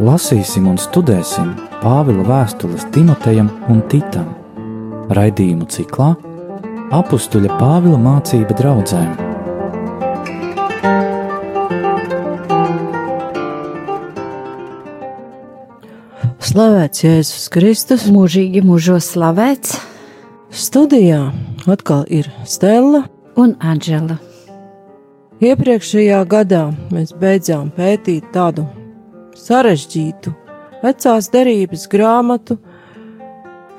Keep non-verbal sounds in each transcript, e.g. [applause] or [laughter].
lasīsim un studēsim Pāvila vēstules Timotejam un Titam. Raidījumu ciklā Apstuļa Pāvila mācība draudzēm. Slavēts Jēzus Kristus, mūžīgi mūžos slavēts, studijā atkal ir Stela un Anģela. Iepriekšējā gadā mēs beidzām pētīt tādu sarežģītu vecās derības grāmatu,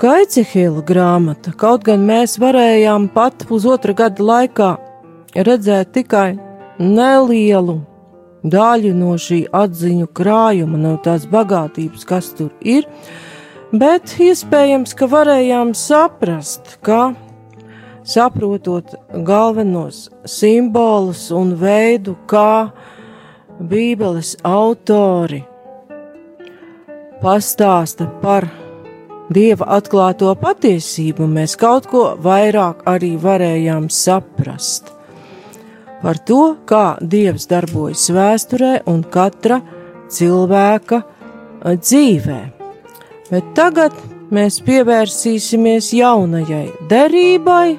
kā Ecehila grāmata, kaut gan mēs varējām pat pusotra gada laikā redzēt tikai nelielu daļu no šī atziņu krājuma, no tās bagātības, kas tur ir, bet iespējams, ka varējām saprast, ka saprotot galvenos simbolus un veidu, kā Bībeles autori pastāsta par Dieva atklāto patiesību, mēs kaut ko vairāk arī varējām saprast. Par to, kā Dievs darbojas vēsturē un katra cilvēka dzīvē. Bet tagad mēs pievērsīsimies jaunajai derībai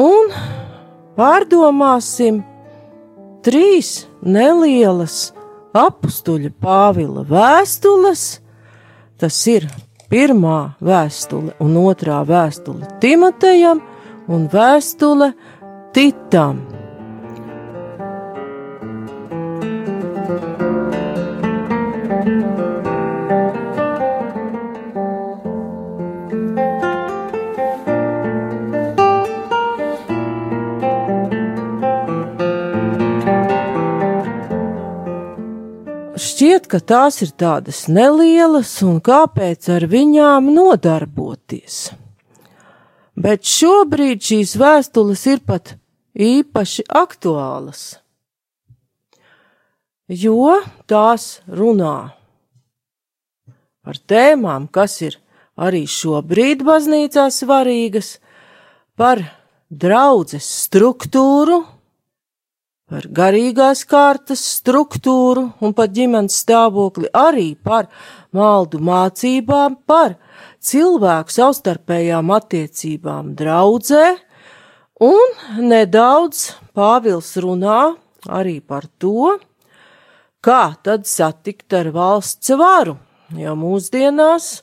un pārdomāsim trīs nelielas apstuļa Pāvila vēstules, tas ir pirmā vēstule un otrā vēstule Timotejam un vēstule Titam. Šķiet, ka tās ir tādas nelielas un kāpēc ar viņām nodarboties. Bet šobrīd šīs vēstules ir pat īpaši aktuālas, jo tās runā par tēmām, kas ir arī šobrīd baznīcā svarīgas, par draudzes struktūru, par garīgās kārtas struktūru un par ģimenes stāvokli, arī par maldu mācībām, par cilvēku savstarpējām attiecībām draudzē, un nedaudz Pāvils runā arī par to, kā tad satikt ar valsts varu, jo mūsdienās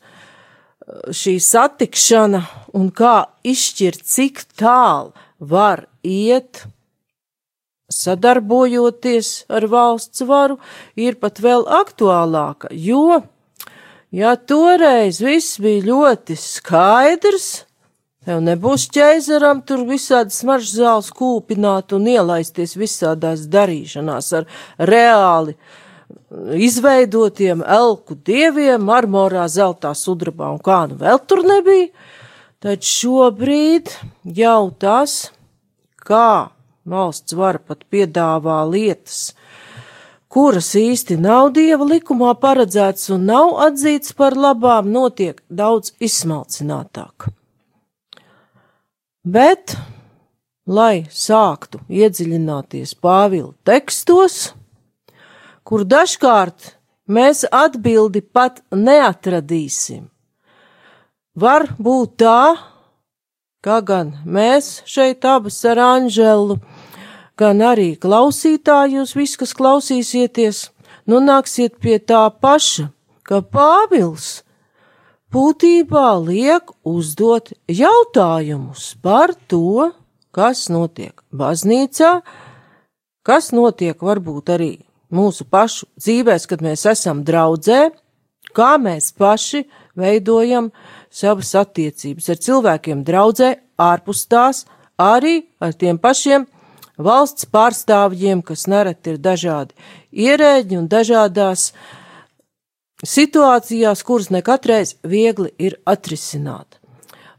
šī satikšana un kā izšķirt, cik tālu var iet sadarbojoties ar valsts varu, ir pat vēl aktuālāka, jo, ja toreiz viss bija ļoti skaidrs, tev nebūs ķēzaram tur visādi smaržas zāles kūpināt un ielaisties visādās darīšanās ar reāli izveidotiem elku dieviem, marmorā, zeltā, sudrabā un kā nu vēl tur nebija, tad šobrīd jau tas, kā Valsts vara pat piedāvā lietas, kuras īsti nav dieva likumā paredzētas un nav atzītas par labām, notiek daudz izsmalcinātāk. Bet, lai sāktu iedziļināties Pāvila tekstos, kur dažkārt mēs atbildi pat neatradīsim, var būt tā, kā gan mēs šeit abas ar Anželu gan arī klausītāji, jūs visi, kas klausīsieties, nonāksiet pie tā paša, ka Pāvils būtībā liek uzdot jautājumus par to, kas notiek baznīcā, kas notiek varbūt arī mūsu pašu dzīvēs, kad mēs esam draudzē, kā mēs paši veidojam savas attiecības ar cilvēkiem draudzē, ārpus tās, arī ar tiem pašiem valsts pārstāvjiem, kas nereti ir dažādi ierēģi un dažādās situācijās, kuras ne katreiz viegli ir atrisināt.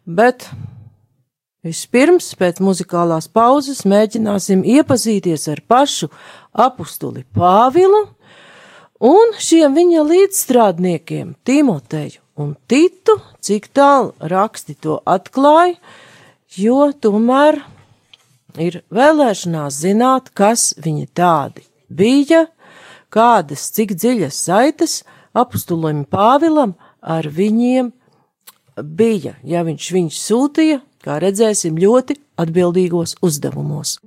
Bet vispirms, pēc muzikālās pauzes, mēģināsim iepazīties ar pašu apustuli Pāvilu un šiem viņa līdzstrādniekiem Timoteju un Titu, cik tālu raksti to atklāja, jo tomēr ir vēlēšanās zināt, kas viņi tādi bija, kādas, cik dziļas saites apustulim Pāvilam ar viņiem bija, ja viņš viņus sūtīja, kā redzēsim, ļoti atbildīgos uzdevumos.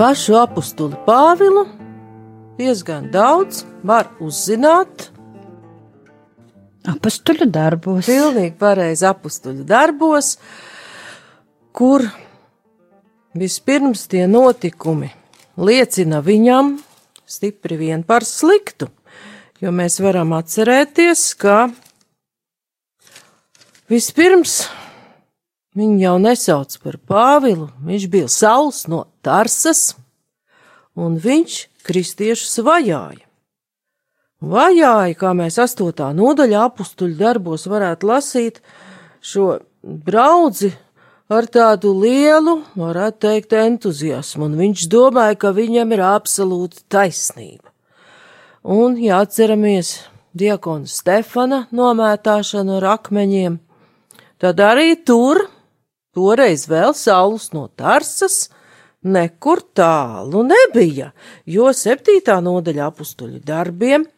Pašu apakstuli Pāvilu diezgan daudz var uzzināt. Apakstuļu darbos. Pilnīgi pareizi apakstuļu darbos, kur vispirms tie notikumi liecina viņam stipri vien par sliktu, jo mēs varam atcerēties, ka vispirms Viņu jau nesauc par Pāvilu, viņš bija Sauls no Tarsas, un viņš kristiešus vajāja. Vajāja, kā mēs astotā nodaļā apstuļu darbos varētu lasīt, šo draudzi ar tādu lielu, varētu teikt, entuziasmu, un viņš domāja, ka viņam ir absolūta taisnība. Un, ja atceramies diakona Stefana nomētāšanu ar akmeņiem, tad arī tur Toreiz vēl saules no Tarsas nekur tālu nebija, jo septītā nodaļa apstuļu darbiem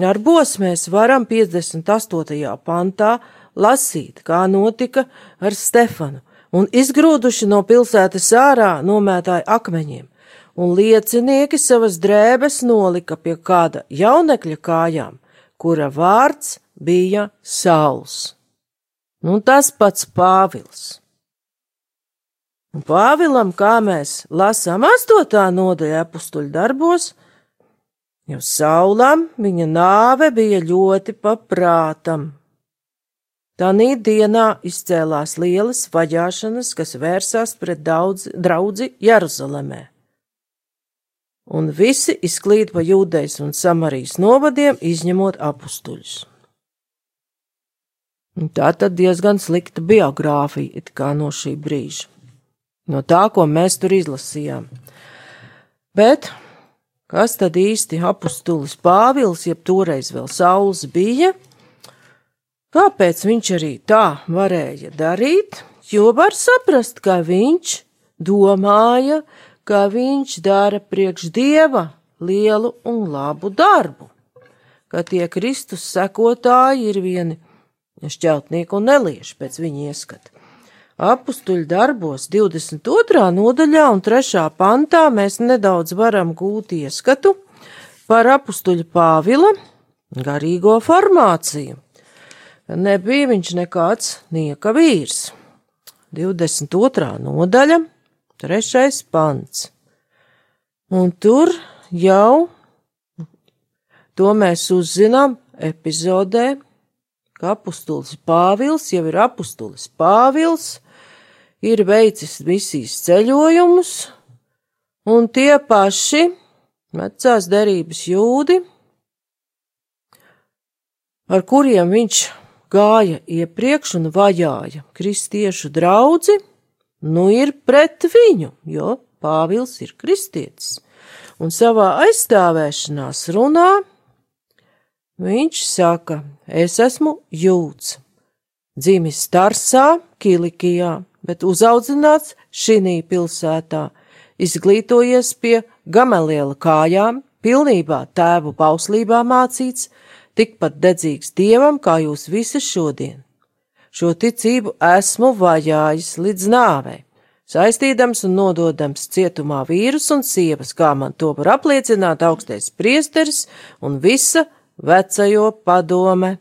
darbos mēs varam 58. pantā lasīt, kā notika ar Stefanu, un izgrūduši no pilsētas ārā nomētāja akmeņiem, un liecinieki savas drēbes nolika pie kāda jaunekļa kājām, kura vārds bija Sauls. Nu, tas pats Pāvils. Pāvilam, kā mēs lasām astotā nodaļā apstuļu darbos, jau saulam viņa nāve bija ļoti paprātam. Tanī dienā izcēlās lielas vajāšanas, kas vērsās pret daudz draudzi Jeruzalemē. Un visi izklīd pa jūdejas un samarijas novadiem, izņemot apstuļus. Tā tad diezgan slikta biogrāfija it kā no šī brīža no tā, ko mēs tur izlasījām. Bet kas tad īsti apustulis Pāvils, jeb toreiz vēl Sauls bija? Kāpēc viņš arī tā varēja darīt? Jo var saprast, ka viņš domāja, ka viņš dara priekš dieva lielu un labu darbu, ka tie Kristus sekotāji ir vieni šķeltnieki un nelieši pēc viņa ieskata. Apustuļu darbos 22. nodaļā un 3. pantā mēs nedaudz varam gūt ieskatu par apustuļu Pāvila garīgo formāciju. Nebija viņš nekāds nieka vīrs. 22. nodaļa, 3. pants. Un tur jau to mēs uzzinām epizodē, ka apustulis Pāvils jau ir apustulis Pāvils, ir veicis misijas ceļojumus, un tie paši vecās derības jūdi, ar kuriem viņš gāja iepriekš un vajāja kristiešu draudzi, nu ir pret viņu, jo Pāvils ir kristietis, un savā aizstāvēšanās runā Viņš saka, es esmu jūts, dzimis Tarsā, Kilikijā, bet uzaudzināts šī pilsētā, izglītojies pie Gamaliela kājām, pilnībā tēvu bauslībā mācīts, tikpat dedzīgs dievam, kā jūs visi šodien. Šo ticību esmu vajājis līdz nāvei, saistīdams un nododams cietumā vīrus un sievas, kā man to var apliecināt augstais priesteris un visa vecajo padome.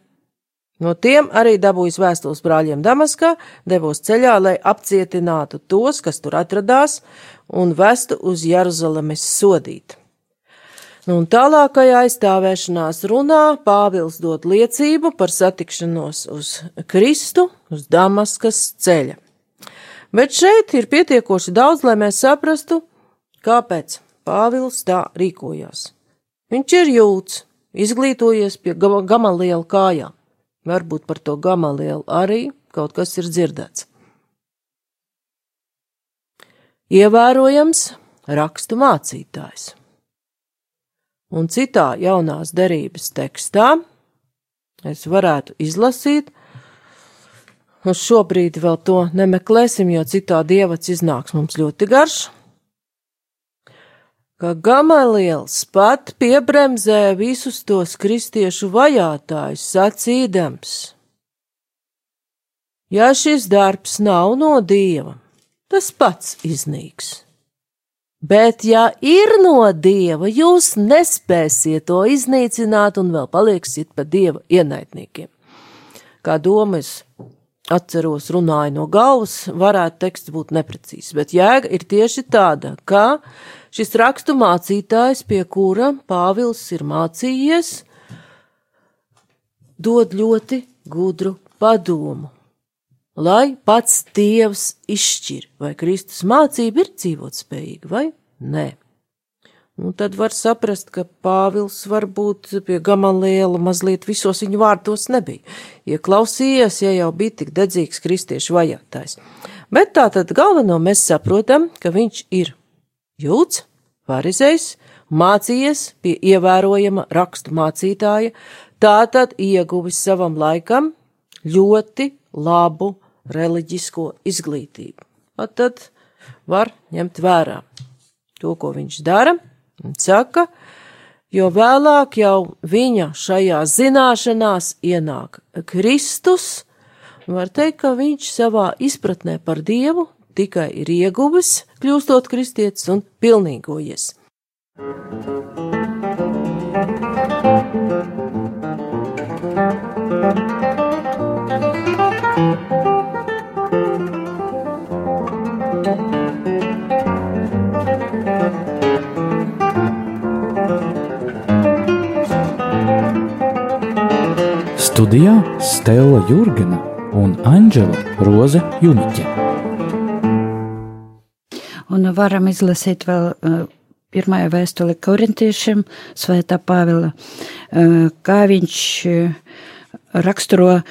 No tiem arī dabūjis vēstules brāļiem Damaskā, devos ceļā, lai apcietinātu tos, kas tur atradās, un vestu uz Jeruzalemes sodīt. Nu, un tālākajā aizstāvēšanās runā Pāvils dod liecību par satikšanos uz Kristu, uz Damaskas ceļa. Bet šeit ir pietiekoši daudz, lai mēs saprastu, kāpēc Pāvils tā rīkojās. Viņš ir jūts, izglītojies pie gamaliela kājām. Varbūt par to gamalielu arī kaut kas ir dzirdēts. Ievērojams rakstu mācītājs. Un citā jaunās derības tekstā es varētu izlasīt, uz šobrīd vēl to nemeklēsim, jo citā dievac iznāks mums ļoti garš, ka Gamaliels pat piebremzē visus tos kristiešu vajātājus sacīdams. Ja šis darbs nav no dieva, tas pats iznīks. Bet, ja ir no dieva, jūs nespēsiet to iznīcināt un vēl paliksiet pa dieva ienaidniekiem. Kā doma es atceros, runāju no galvas, varētu teksts būt neprecīzs, bet jēga ir tieši tāda, ka šis rakstu mācītājs, pie kura Pāvils ir mācījies, dod ļoti gudru padomu lai pats Dievs izšķir, vai Kristus mācība ir dzīvotspējīga vai nē. Nu, tad var saprast, ka Pāvils varbūt pie Gamaliela mazliet visos viņu vārtos nebija. Ieklausījies, ja jau bija tik dedzīgs kristiešu vajātājs. Bet tā tad galveno mēs saprotam, ka viņš ir jūts, farizējs, mācījies pie ievērojama rakstu mācītāja, tātad ieguvis savam laikam ļoti labu reliģisko izglītību. Pat tad var ņemt vērā to, ko viņš dara, un saka, jo vēlāk jau viņa šajā zināšanās ienāk Kristus, var teikt, ka viņš savā izpratnē par Dievu tikai ir ieguvis, kļūstot kristietis un pilnīgojies. Studijā Stela Jurgena un Anģela Roze Juniķe. Varam izlasīt vēl uh, pirmajā vēstuli korintiešiem, Svētā Pāvila, uh, kā viņš uh, raksturo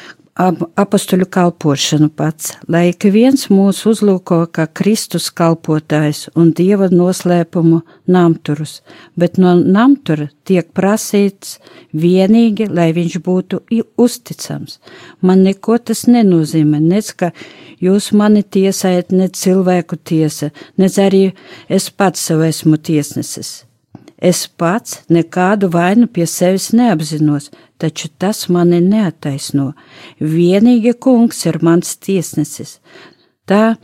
apustuļu kalpošanu pats, lai ik viens mūs uzlūko kā Kristus kalpotājs un Dieva noslēpumu namturus, bet no namtura tiek prasīts vienīgi, lai viņš būtu uzticams. Man neko tas nenozīmē, nec ka jūs mani tiesājat ne cilvēku tiesa, nec arī es pats sev esmu tiesnesis. Es pats nekādu vainu pie sevis neapzinos, taču tas mani neataisno. Vienīgi kungs ir mans tiesnesis. Tā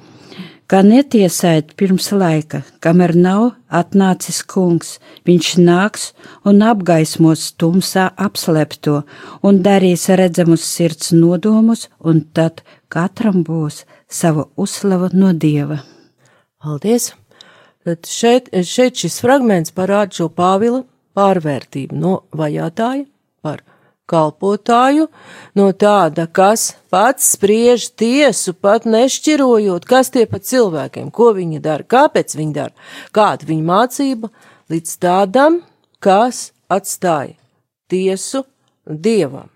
kā netiesājat pirms laika, kamēr nav atnācis kungs, viņš nāks un apgaismos tumsā apslēpto un darīs redzamus sirds nodomus, un tad katram būs sava uzslava no dieva. Paldies! Tad šeit, šeit šis fragments parāda šo Pāvila pārvērtību no vajātāja par kalpotāju, no tāda, kas pats spriež tiesu, pat nešķirojot, kas tie pa cilvēkiem, ko viņi dara, kāpēc viņi dara, kāda viņa mācība, līdz tādam, kas atstāja tiesu dievam.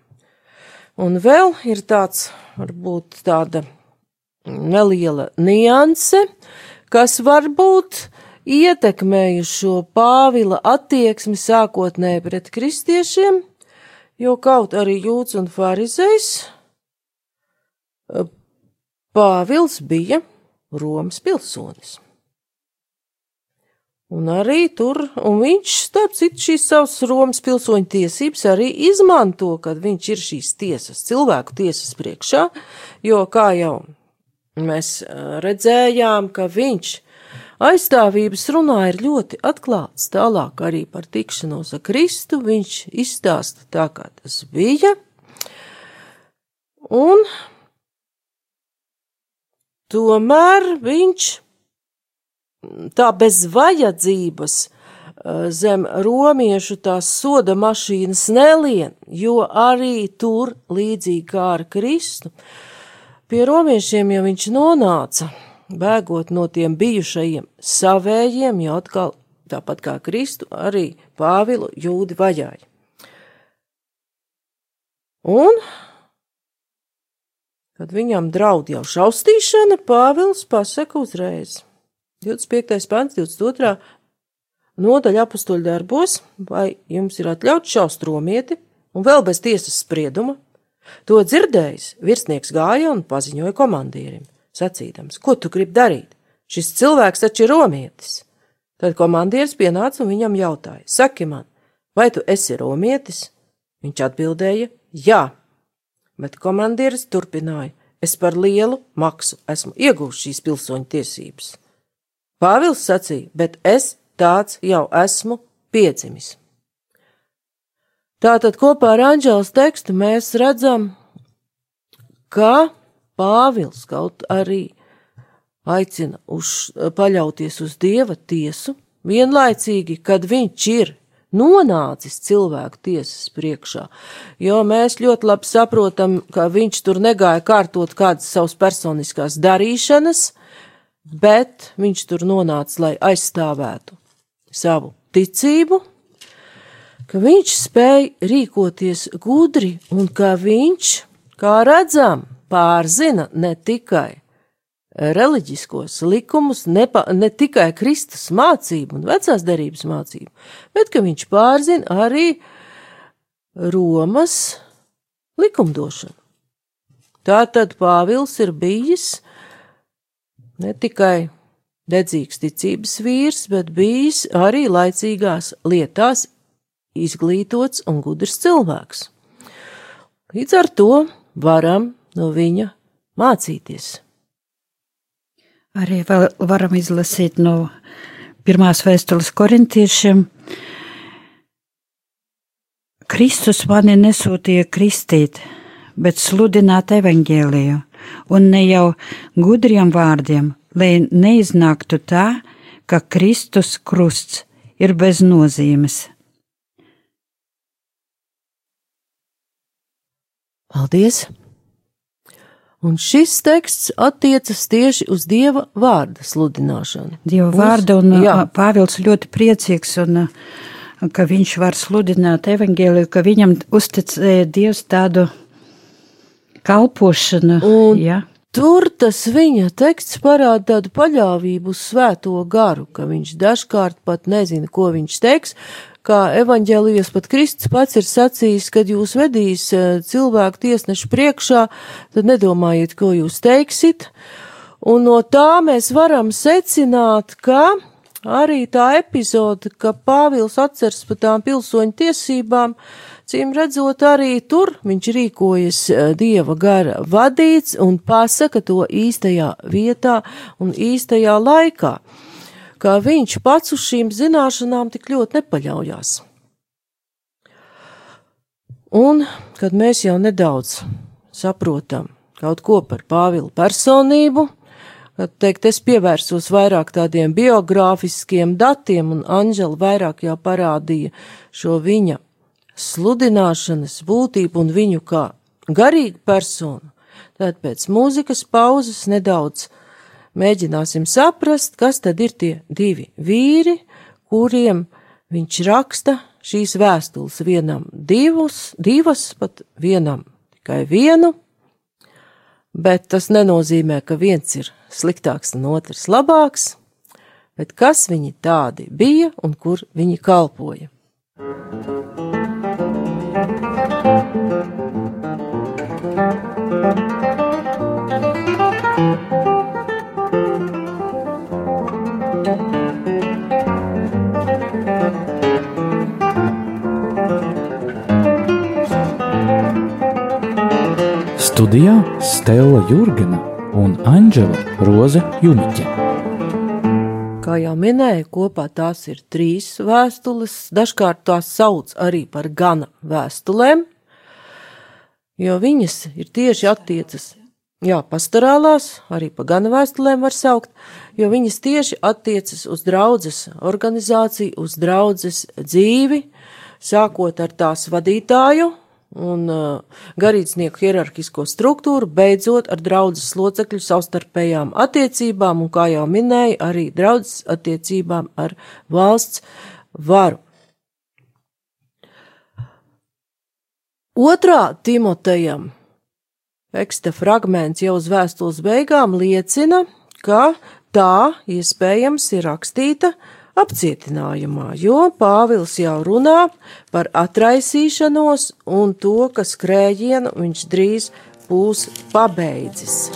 Un vēl ir tāds, varbūt tāda neliela nianse, kas varbūt ietekmējuši šo Pāvila attieksmi sākotnēji pret kristiešiem, jo kaut arī jūts un farizējs, Pāvils bija Romas pilsonis. Un arī tur, un viņš, starp citu, šīs savas Romas pilsoņu tiesības arī izmanto, kad viņš ir šīs tiesas, cilvēku tiesas priekšā, jo, kā jau mēs redzējām, ka viņš aizstāvības runā ir ļoti atklāts. Tālāk arī par tikšanos ar Kristu viņš izstāsta tā, kā tas bija. Un tomēr viņš tā bez vajadzības zem romiešu tās soda mašīnas nelien, jo arī tur, līdzīgi kā ar Kristu, pie romiešiem jau viņš nonāca bēgot no tiem bijušajiem savējiem, jo atkal, tāpat kā Kristu, arī Pāvilu jūdi vajāja. Un, kad viņam draud jau šaustīšana, Pāvils pasaka uzreiz. 25. pants, 22. nodaļa apstuļu darbos, vai jums ir atļauts šaust romieti, un vēl bez tiesas sprieduma. To dzirdējis, virsnieks gāja un paziņoja komandierim, sacīdams, ko tu gribi darīt? Šis cilvēks taču ir romietis. Tad komandieris pienāca un viņam jautāja: Saki man, vai tu esi romietis? Viņš atbildēja: Jā, bet komandieris turpināja: Es par lielu maksu esmu iegūmis šīs pilsoņu tiesības. Pāvils sacīja: Bet es tāds jau esmu piedzimis. Tātad kopā ar Anģēlas tekstu mēs redzam, ka Pāvils kaut arī aicina uz, paļauties uz dieva tiesu, vienlaicīgi, kad viņš ir nonācis cilvēku tiesas priekšā, jo mēs ļoti labi saprotam, ka viņš tur negāja kārtot kādas savas personiskās darīšanas, bet viņš tur nonāca, lai aizstāvētu savu ticību, ka viņš spēja rīkoties gudri un ka viņš, kā redzam, pārzina ne tikai reliģiskos likumus, nepa, ne tikai Kristus mācību un vecās derības mācību, bet ka viņš pārzina arī Romas likumdošanu. Tātad Pāvils ir bijis ne tikai dedzīgs ticības vīrs, bet bijis arī laicīgās lietās izglītots un gudrs cilvēks. Līdz ar to varam no viņa mācīties. Arī varam izlasīt no pirmās vēstules korintiešiem. Kristus mani nesūtīja kristīt, bet sludināt evaņģēliju, un ne jau gudriem vārdiem, lai neiznāktu tā, ka Kristus krusts ir bez nozīmes. Paldies! Un šis teksts attiecas tieši uz Dieva vārda sludināšanu. Dieva vārda, un jā. Pāvils ļoti priecīgs, un ka viņš var sludināt evaņģēliju, ka viņam uzticēja Dievs tādu kalpošanu. Un jā. Tur tas viņa teksts parāda tādu paļāvību uz svēto garu, ka viņš dažkārt pat nezina, ko viņš teiks, kā evaņģēlijas pat Kristus pats ir sacījis, kad jūs vedīs eh, cilvēku tiesnešu priekšā, tad nedomājiet, ko jūs teiksit. Un no tā mēs varam secināt, ka arī tā epizode, ka Pāvils atceras par tām pilsoņu tiesībām, cīm redzot, arī tur viņš rīkojas eh, dieva gara vadīts un pasaka to īstajā vietā un īstajā laikā ka viņš pats uz šīm zināšanām tik ļoti nepaļaujās. Un, kad mēs jau nedaudz saprotam kaut ko par Pāvila personību, kad teikt, es pievērsos vairāk tādiem biogrāfiskiem datiem, un Anģela vairāk jau parādīja šo viņa sludināšanas būtību un viņu kā garīgu personu, tad pēc mūzikas pauzes nedaudz mēģināsim saprast, kas tad ir tie divi vīri, kuriem viņš raksta šīs vēstules. Vienam divus, divas, pat vienam tikai vienu, bet tas nenozīmē, ka viens ir sliktāks un otrs labāks, bet kas viņi tādi bija un kur viņi kalpoja. Studijā Stela Jurgena un Anģela Roze Juniķe. Kā jau minēju, kopā tās ir trīs vēstules, dažkārt tās sauc arī par gana vēstulēm, jo viņas ir tieši attiecas, jā, pastorālās, arī pa gana vēstulēm var saukt, jo viņas tieši attiecas uz draudzes organizāciju, uz draudzes dzīvi, sākot ar tās vadītāju, un uh, garīdznieku hierarhisko struktūru, beidzot ar draudzes locekļu savstarpējām attiecībām un, kā jau minēju, arī draudzes attiecībām ar valsts varu. Otrā Timotejam teksta fragments jau uz vēstules beigām liecina, ka tā iespējams ir rakstīta apcietinājumā, jo Pāvils jau runā par atraisīšanos un to, ka skrējienu viņš drīz būs pabeidzis.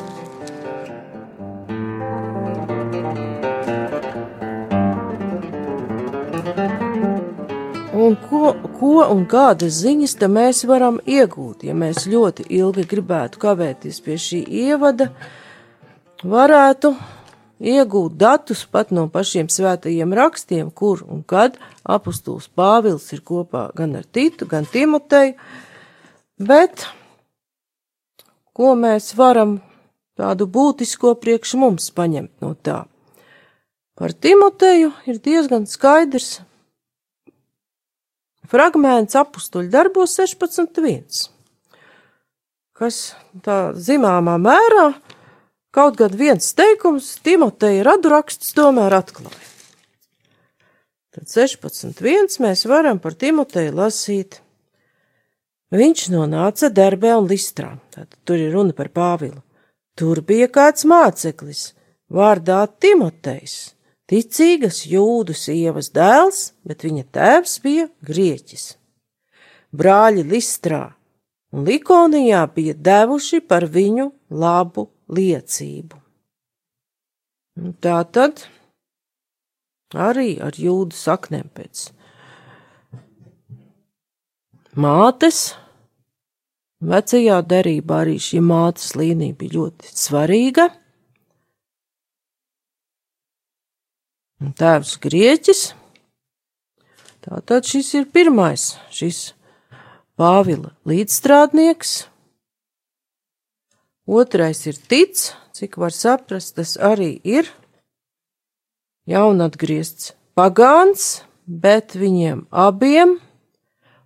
Un ko, ko un kādas ziņas tam mēs varam iegūt, ja mēs ļoti ilgi gribētu kavēties pie šī ievada, varētu iegūt datus pat no pašiem svētajiem rakstiem, kur un kad apustulis Pāvils ir kopā gan ar Titu, gan Timoteju, bet ko mēs varam tādu būtisko priekš mums paņemt no tā? Par Timoteju ir diezgan skaidrs fragments apstuļu darbos 16.1, kas tā zināmā mērā kaut gan viens teikums Timoteja raduraksts tomēr atklāja. Tad 16.1 mēs varam par Timoteju lasīt. Viņš nonāca darbē un listrā. Tātad tur ir runa par Pāvilu. Tur bija kāds māceklis, vārdā Timotejs, ticīgas jūdu sievas dēls, bet viņa tēvs bija grieķis. Brāļi Listrā un Likonijā bija devuši par viņu labu liecību. Tā tad arī ar jūdu saknēm pēc mātes. Vecajā derībā arī šī mātes līnija bija ļoti svarīga. Tēvs grieķis. Tātad šis ir pirmais, šis Pāvila līdzstrādnieks. Otrais ir tic, cik var saprast, tas arī ir jaunatgriezts pagāns, bet viņiem abiem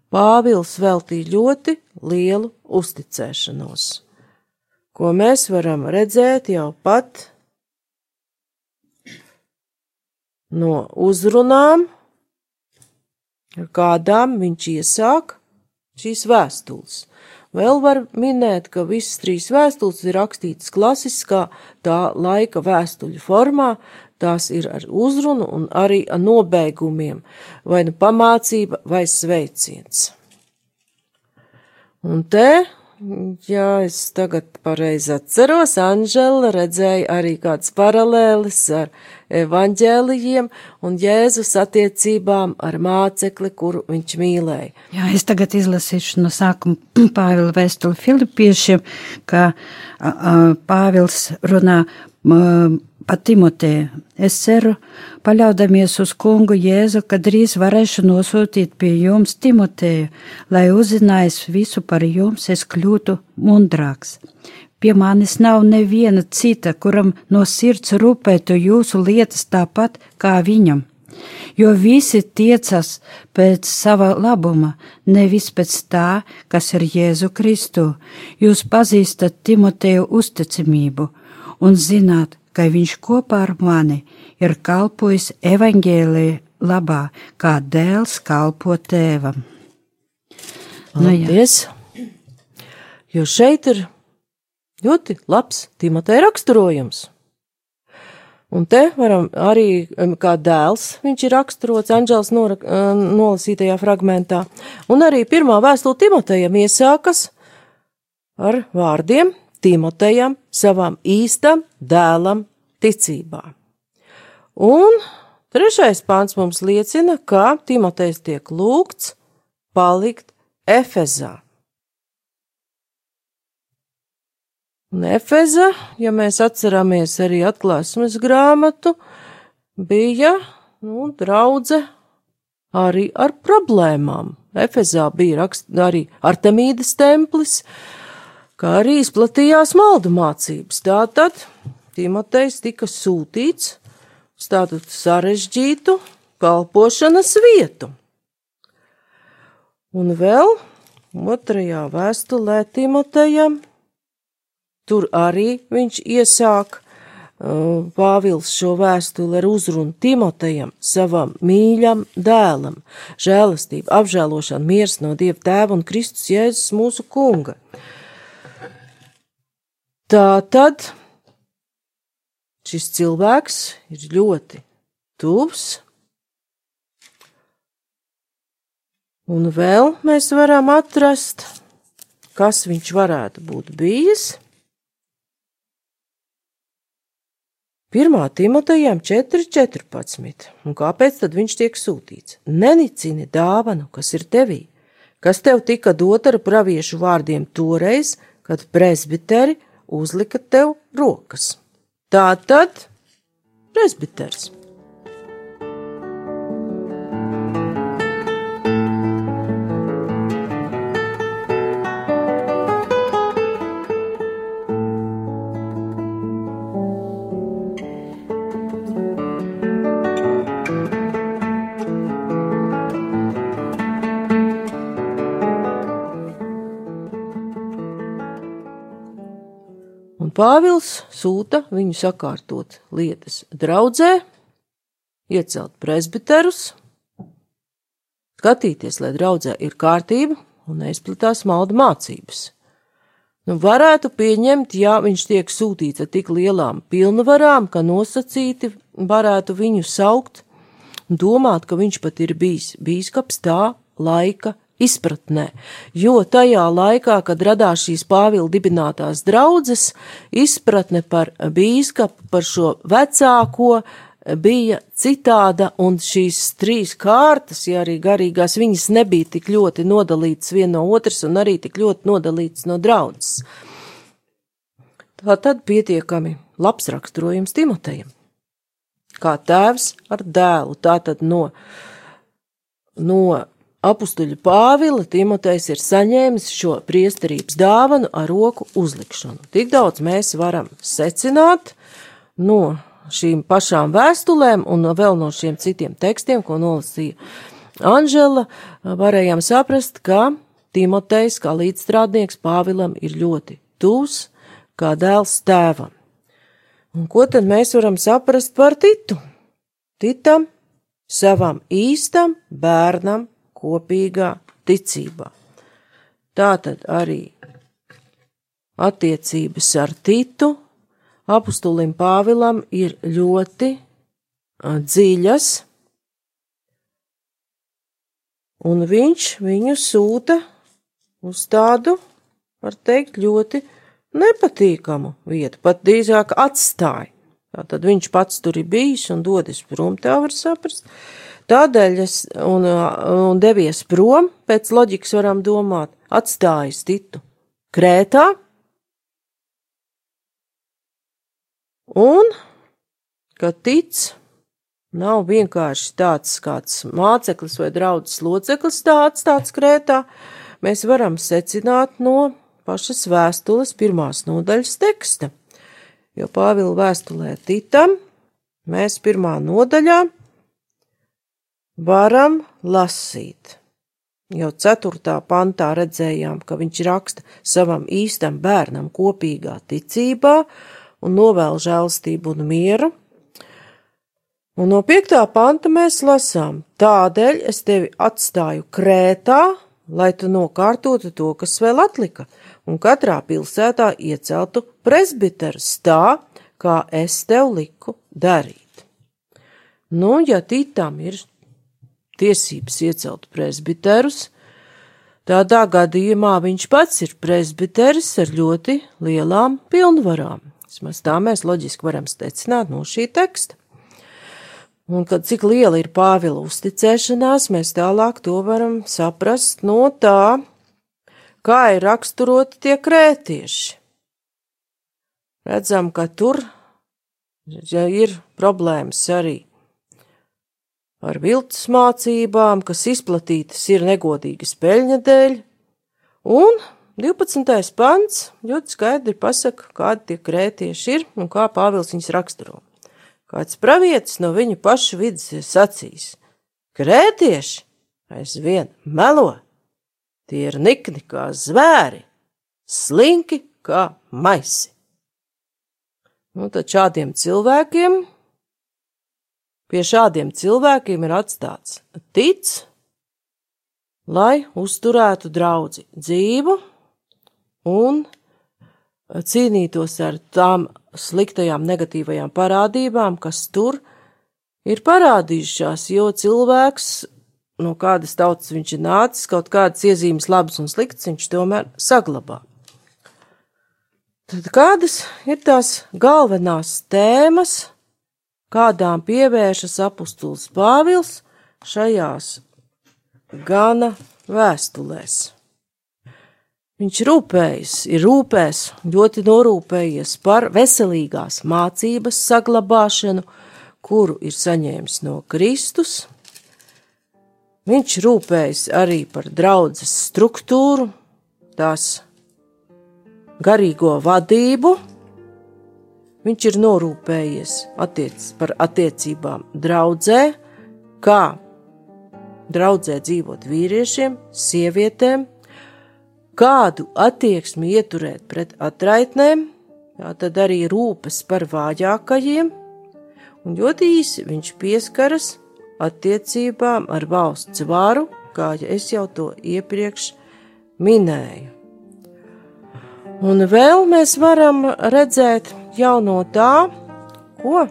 Pāvils veltīja ļoti lielu uzticēšanos, ko mēs varam redzēt jau pat no uzrunām, ar kādām viņš iesāk šīs vēstules. Vēl var minēt, ka visas trīs vēstules ir rakstītas klasiskā tā laika vēstuļu formā, tās ir ar uzrunu un arī ar nobeigumiem, vai nu pamācība vai sveiciens. Un te Jā, es tagad pareizi atceros, Anžela redzēja arī kāds paralēlis ar evaņģēlijiem un Jēzus attiecībām ar mācekli, kuru viņš mīlēja. Jā, es tagad izlasīšu no sākuma [clears throat] Pāvila vēstuli Filipiešiem, ka a, a, Pāvils runā a, pa Timotēju. Es ceru, paļaudamies uz kungu Jēzu, ka drīz varēšu nosūtīt pie jums Timotēju, lai uzzinājis visu par jums, es kļūtu mundrāks. Pie manis nav neviena cita, kuram no sirds rūpētu jūsu lietas tāpat kā viņam jo visi tiecas pēc sava labuma, nevis pēc tā, kas ir Jēzu Kristu. Jūs pazīstat Timoteju uzticamību un zināt, ka viņš kopā ar mani ir kalpojis evaņģēlī labā, kā dēls kalpo tēvam. Paldies! Nu, jo šeit ir ļoti labs Timoteja raksturojums. Un te varam arī, kā dēls, viņš ir raksturots Anģels nolasītajā fragmentā, un arī pirmā vēstule Timotejam iesākas ar vārdiem Timotejam, savam īstam dēlam, ticībā. Un trešais pāns mums liecina, ka Timotejs tiek lūgts palikt Efezā. Un Efeza, ja mēs atceramies arī atklāsmes grāmatu, bija, nu, draudze arī ar problēmām. Efezā bija rakst, arī Artemīdas templis, uh, kā arī izplatījās maldu mācības. Tātad Timotejs tika sūtīts uz tādu sarežģītu kalpošanas vietu. Un vēl otrajā vēstulē Timotejam tur arī viņš iesāk Pāvils šo vēstuli ar uzrunu Timotejam, savam mīļam dēlam, žēlastību, apžēlošanu, miers no Dieva tēva un Kristus Jēzus mūsu kunga. Tā tad šis cilvēks ir ļoti tuvs, un vēl mēs varam atrast, kas viņš varētu būt bijis. 1. Timotejam 4.14. Un kāpēc tad viņš tiek sūtīts? Nenicini dāvanu, kas ir tevī, kas tev tika dota ar praviešu vārdiem toreiz, kad presbiteri uzlika tev rokas. Tā tad presbiters. Pāvils sūta viņu sakārtot lietas draudzē, iecelt presbiterus, skatīties, lai draudzē ir kārtība un neizplatās malda mācības. Nu, varētu pieņemt, ja viņš tiek sūtīts ar tik lielām pilnvarām, ka nosacīti varētu viņu saukt, domāt, ka viņš pat ir bijis bīskaps tā laika izpratnē, jo tajā laikā, kad radās šīs Pāvila dibinātās draudzes, izpratne par bīskapu, par šo vecāko, bija citāda, un šīs trīs kārtas, ja arī garīgās, viņas nebija tik ļoti nodalītas viena no otras, un arī tik ļoti nodalītas no draudzes. Tā tad pietiekami labs raksturojums Timotejam. Kā tēvs ar dēlu, tātad no, no Apustuļa Pāvila Timotejs ir saņēmis šo priesterības dāvanu ar roku uzlikšanu. Tik daudz mēs varam secināt no šīm pašām vēstulēm un vēl no šiem citiem tekstiem, ko nolasīja Anžela, varējām saprast, ka Timotejs kā līdzstrādnieks Pāvilam ir ļoti tūs, kā dēls tēvam. Un ko tad mēs varam saprast par Titu? Titam, savam īstam bērnam kopīgā ticībā. Tātad arī attiecības ar Titu apustulim Pāvilam ir ļoti dziļas, un viņš viņu sūta uz tādu, var teikt, ļoti nepatīkamu vietu, pat drīzāk atstāja. Tātad viņš pats tur ir bijis un dodas prom, tā var saprast. Tādēļ es un, un devies prom, pēc loģikas varam domāt, atstājis Titu Krētā, un ka tic nav vienkārši tāds kāds māceklis vai draudzes loceklis tāds tāds Krētā, mēs varam secināt no pašas vēstules pirmās nodaļas teksta. Jo Pāvila vēstulē Titam mēs pirmā nodaļā varam lasīt. Jau ceturtā pantā redzējām, ka viņš raksta savam īstam bērnam kopīgā ticībā un novēl žēlstību un mieru. Un no piektā panta mēs lasām, tādēļ es tevi atstāju Krētā, lai tu nokārtotu to, kas vēl atlika, un katrā pilsētā ieceltu presbiterus tā, kā es tev liku darīt. Nu, ja tītām ir tiesības iecelt presbiterus, tādā gadījumā viņš pats ir presbiteris ar ļoti lielām pilnvarām. Vismaz tā mēs loģiski varam secināt no šī teksta. Un kad cik liela ir Pāvila uzticēšanās, mēs tālāk to varam saprast no tā, kā ir raksturoti tie krētieši. Redzam, ka tur ja ir problēmas arī ar viltus mācībām, kas izplatītas ir negodīgas peļņa dēļ, un 12. pants ļoti skaidri pasaka, kādi tie krētieši ir un kā Pāvils viņus raksturo. Kāds pravietis no viņu pašu vidas ir sacījis: Krētieši aizvien melo, tie ir nikni kā zvēri, slinki kā maisi. Nu, tad šādiem cilvēkiem, pie šādiem cilvēkiem ir atstāts tic, lai uzturētu draudzi dzīvu un cīnītos ar tām sliktajām negatīvajām parādībām, kas tur ir parādījušās, jo cilvēks, no kādas tautas viņš ir nācis, kaut kādas iezīmes labas un sliktas, viņš tomēr saglabā. Tad kādas ir tās galvenās tēmas, kādām pievēršas apustulis Pāvils šajās gana vēstulēs? Viņš rūpējas, ir rūpēs, ļoti norūpējies par veselīgās mācības saglabāšanu, kuru ir saņēmis no Kristus. Viņš rūpējas arī par draudzes struktūru, tās garīgo vadību. Viņš ir norūpējies attiec, par attiecībām draudzē, kā draudzē dzīvot vīriešiem, sievietēm, kādu attieksmi ieturēt pret atraitnēm, tā tad arī rūpes par vājākajiem, un ļoti īsi viņš pieskaras attiecībām ar valsts varu, kā es jau to iepriekš minēju. Un vēl mēs varam redzēt jau no tā, ko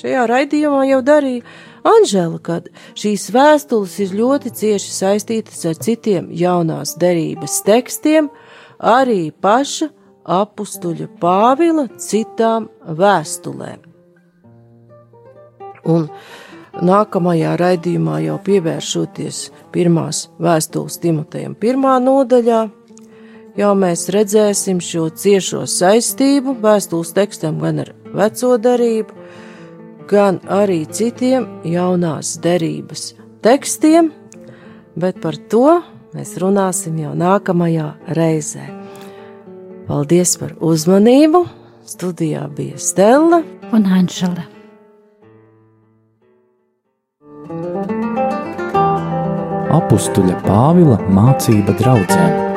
šajā raidījumā jau darīja Anžela, kad šīs vēstules ir ļoti cieši saistītas ar citiem jaunās derības tekstiem, arī paša apstuļa Pāvila citām vēstulēm. Un nākamajā raidījumā jau pievēršoties pirmās vēstules Timotejam pirmā nodaļā, jau mēs redzēsim šo ciešo saistību vēstules tekstam gan ar veco darību, gan arī citiem jaunās derības tekstiem, bet par to mēs runāsim jau nākamajā reizē. Paldies par uzmanību! Studijā bija Stela un Anžela. Apustuļa Pāvila mācība draudzēm.